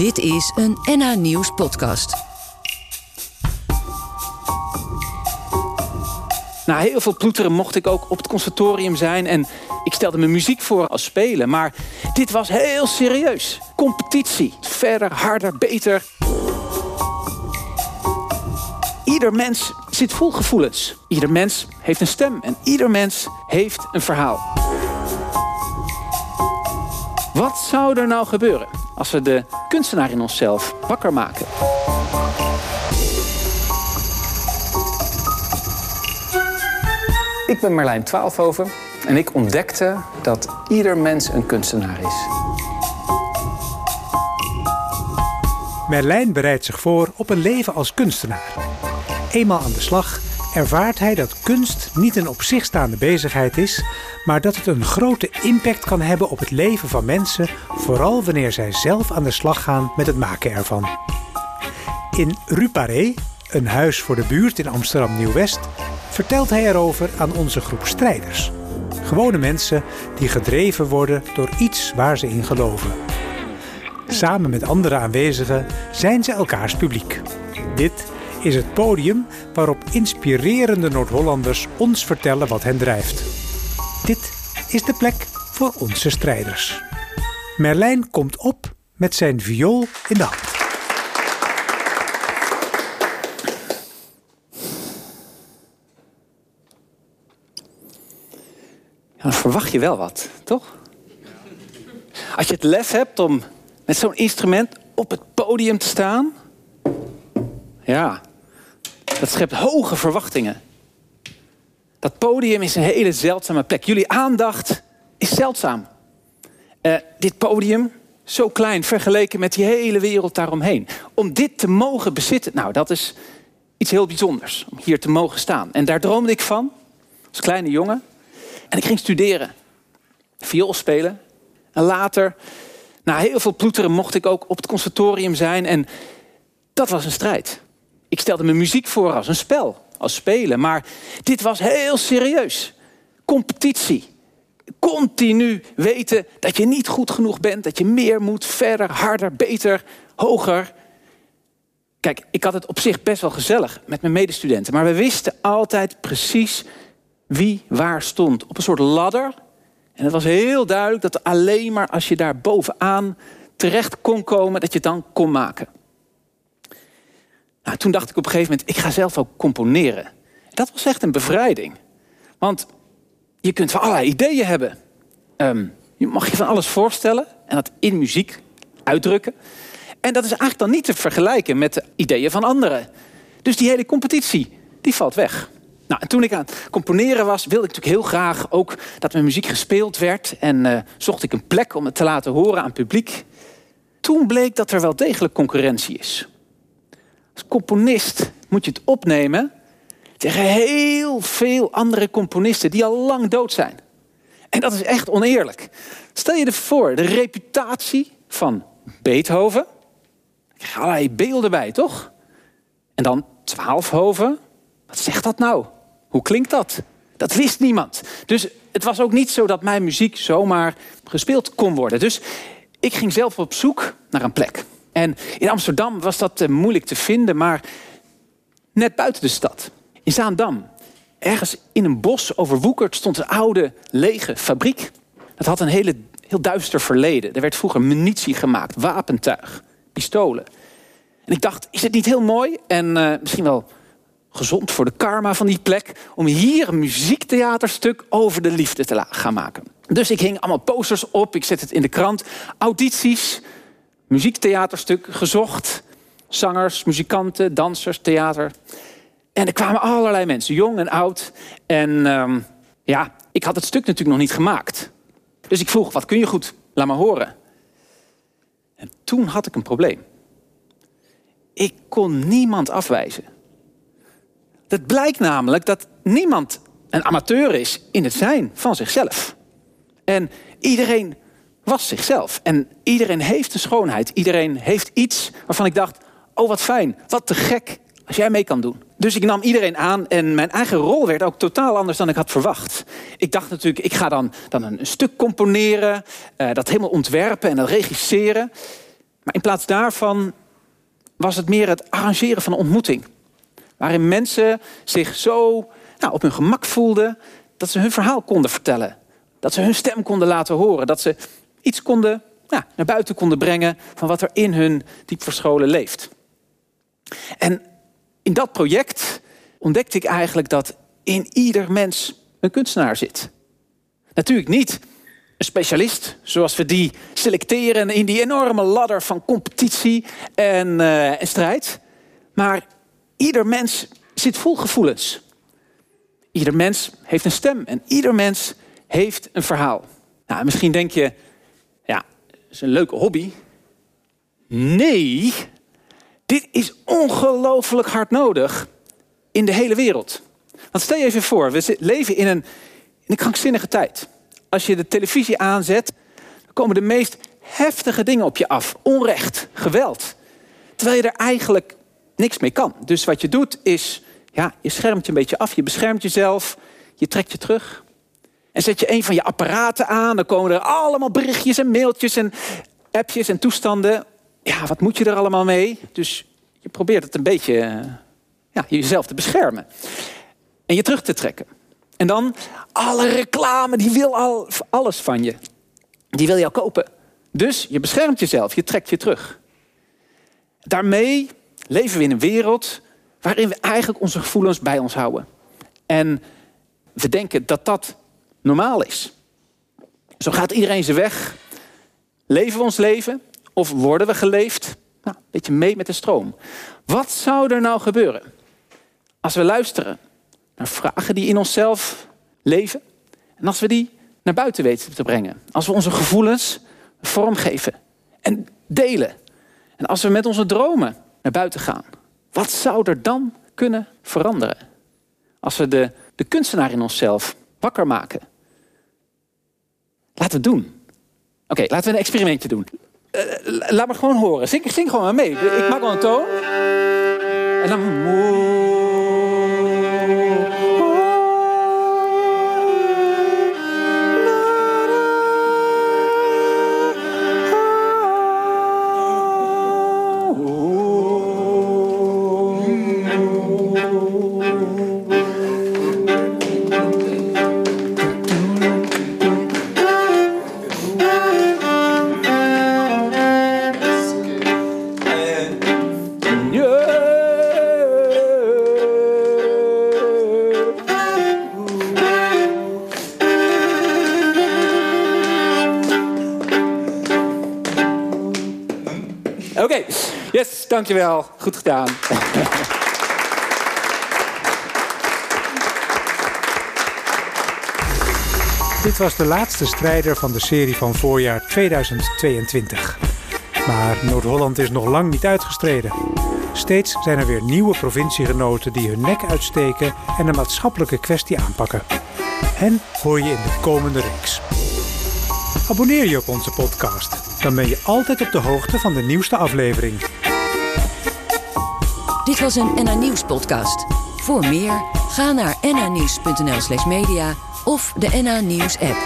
Dit is een NH Nieuws podcast. Na heel veel ploeteren mocht ik ook op het conservatorium zijn en ik stelde me muziek voor als spelen. Maar dit was heel serieus. Competitie. Verder, harder, beter. Ieder mens zit vol gevoelens. Ieder mens heeft een stem en ieder mens heeft een verhaal. Wat zou er nou gebeuren als we de kunstenaar in onszelf wakker maken? Ik ben Marlijn Twaalfhoven en ik ontdekte dat ieder mens een kunstenaar is. Merlijn bereidt zich voor op een leven als kunstenaar. Eenmaal aan de slag ervaart hij dat kunst niet een op zich staande bezigheid is, maar dat het een grote impact kan hebben op het leven van mensen, vooral wanneer zij zelf aan de slag gaan met het maken ervan. In Ruparé, een huis voor de buurt in Amsterdam Nieuw-West, vertelt hij erover aan onze groep strijders. Gewone mensen die gedreven worden door iets waar ze in geloven. Samen met andere aanwezigen zijn ze elkaars publiek. Dit is het podium waarop inspirerende Noord-Hollanders ons vertellen wat hen drijft. Dit is de plek voor onze strijders. Merlijn komt op met zijn viool in de hand. Dan verwacht je wel wat, toch? Als je het lef hebt om met zo'n instrument op het podium te staan, ja, dat schept hoge verwachtingen. Dat podium is een hele zeldzame plek. Jullie aandacht is zeldzaam. Uh, dit podium, zo klein vergeleken met die hele wereld daaromheen. Om dit te mogen bezitten, nou, dat is iets heel bijzonders. Om hier te mogen staan. En daar droomde ik van, als kleine jongen. En ik ging studeren. Viool spelen. En later, na heel veel ploeteren, mocht ik ook op het conservatorium zijn. En dat was een strijd. Ik stelde me muziek voor als een spel, als spelen. Maar dit was heel serieus. Competitie. Continu weten dat je niet goed genoeg bent. Dat je meer moet, verder, harder, beter, hoger. Kijk, ik had het op zich best wel gezellig met mijn medestudenten. Maar we wisten altijd precies wie waar stond. Op een soort ladder. En het was heel duidelijk dat alleen maar als je daar bovenaan terecht kon komen, dat je het dan kon maken. Nou, toen dacht ik op een gegeven moment, ik ga zelf ook componeren. Dat was echt een bevrijding. Want je kunt van allerlei ideeën hebben. Um, je mag je van alles voorstellen en dat in muziek uitdrukken. En dat is eigenlijk dan niet te vergelijken met de ideeën van anderen. Dus die hele competitie, die valt weg. Nou, en toen ik aan het componeren was, wilde ik natuurlijk heel graag ook dat mijn muziek gespeeld werd. En uh, zocht ik een plek om het te laten horen aan het publiek. Toen bleek dat er wel degelijk concurrentie is. Als componist moet je het opnemen tegen heel veel andere componisten die al lang dood zijn. En dat is echt oneerlijk. Stel je voor, de reputatie van Beethoven. Ik krijg allerlei beelden bij, toch? En dan Twaalfhoven. Wat zegt dat nou? Hoe klinkt dat? Dat wist niemand. Dus het was ook niet zo dat mijn muziek zomaar gespeeld kon worden. Dus ik ging zelf op zoek naar een plek. En in Amsterdam was dat uh, moeilijk te vinden, maar net buiten de stad, in Zaandam, ergens in een bos overwoekerd, stond een oude lege fabriek. Dat had een hele, heel duister verleden. Er werd vroeger munitie gemaakt, wapentuig, pistolen. En ik dacht, is het niet heel mooi en uh, misschien wel gezond voor de karma van die plek, om hier een muziektheaterstuk over de liefde te gaan maken. Dus ik hing allemaal posters op, ik zet het in de krant, audities, muziektheaterstuk gezocht, zangers, muzikanten, dansers, theater. En er kwamen allerlei mensen, jong en oud. En um, ja, ik had het stuk natuurlijk nog niet gemaakt. Dus ik vroeg, wat kun je goed? Laat maar horen. En toen had ik een probleem. Ik kon niemand afwijzen. Het blijkt namelijk dat niemand een amateur is in het zijn van zichzelf. En iedereen was zichzelf. En iedereen heeft een schoonheid. Iedereen heeft iets waarvan ik dacht: oh wat fijn, wat te gek als jij mee kan doen. Dus ik nam iedereen aan en mijn eigen rol werd ook totaal anders dan ik had verwacht. Ik dacht natuurlijk, ik ga dan, dan een, stuk componeren, uh, dat helemaal ontwerpen en dat regisseren. Maar in plaats daarvan was het meer het arrangeren van een ontmoeting. Waarin mensen zich zo nou, op hun gemak voelden dat ze hun verhaal konden vertellen. Dat ze hun stem konden laten horen. Dat ze iets konden, naar buiten konden brengen van wat er in hun diep verscholen leeft. En in dat project ontdekte ik eigenlijk dat in ieder mens een kunstenaar zit. Natuurlijk niet een specialist, zoals we die selecteren in die enorme ladder van competitie en, uh, en strijd. Maar ieder mens zit vol gevoelens. Ieder mens heeft een stem en ieder mens heeft een verhaal. Nou, misschien denk je, is een leuke hobby. Nee, dit is ongelooflijk hard nodig in de hele wereld. Want stel je even voor, we leven in een, in een krankzinnige tijd. Als je de televisie aanzet, komen de meest heftige dingen op je af. Onrecht, geweld. Terwijl je er eigenlijk niks mee kan. Dus wat je doet is, ja, je schermt je een beetje af. Je beschermt jezelf, je trekt je terug. En zet je een van je apparaten aan, dan komen er allemaal berichtjes en mailtjes en appjes en toestanden. Ja, wat moet je er allemaal mee? Dus je probeert het een beetje ja, jezelf te beschermen. En je terug te trekken. En dan alle reclame, die wil al, alles van je. Die wil jou kopen. Dus je beschermt jezelf, je trekt je terug. Daarmee leven we in een wereld waarin we eigenlijk onze gevoelens bij ons houden. En we denken dat dat normaal is. Zo gaat iedereen zijn weg. Leven we ons leven of worden we geleefd? Nou, een beetje mee met de stroom. Wat zou er nou gebeuren als we luisteren naar vragen die in onszelf leven en als we die naar buiten weten te brengen? Als we onze gevoelens vormgeven en delen. En als we met onze dromen naar buiten gaan. Wat zou er dan kunnen veranderen? Als we de, de kunstenaar in onszelf wakker maken. Laten we het doen. Oké, laten we een experimentje doen. Uh, laat me gewoon horen. Zing, zing gewoon maar mee. Ik maak wel een toon. En dan... Oké, yes, dankjewel. Goed gedaan. Dit was de laatste strijder van de serie van voorjaar 2022. Maar Noord-Holland is nog lang niet uitgestreden. Steeds zijn er weer nieuwe provinciegenoten die hun nek uitsteken en een maatschappelijke kwestie aanpakken. En hoor je in de komende reeks. Abonneer je op onze podcast. Dan ben je altijd op de hoogte van de nieuwste aflevering. Dit was een NA Nieuws podcast. Voor meer, ga naar nanieuws.nl slash media of de NA Nieuws app.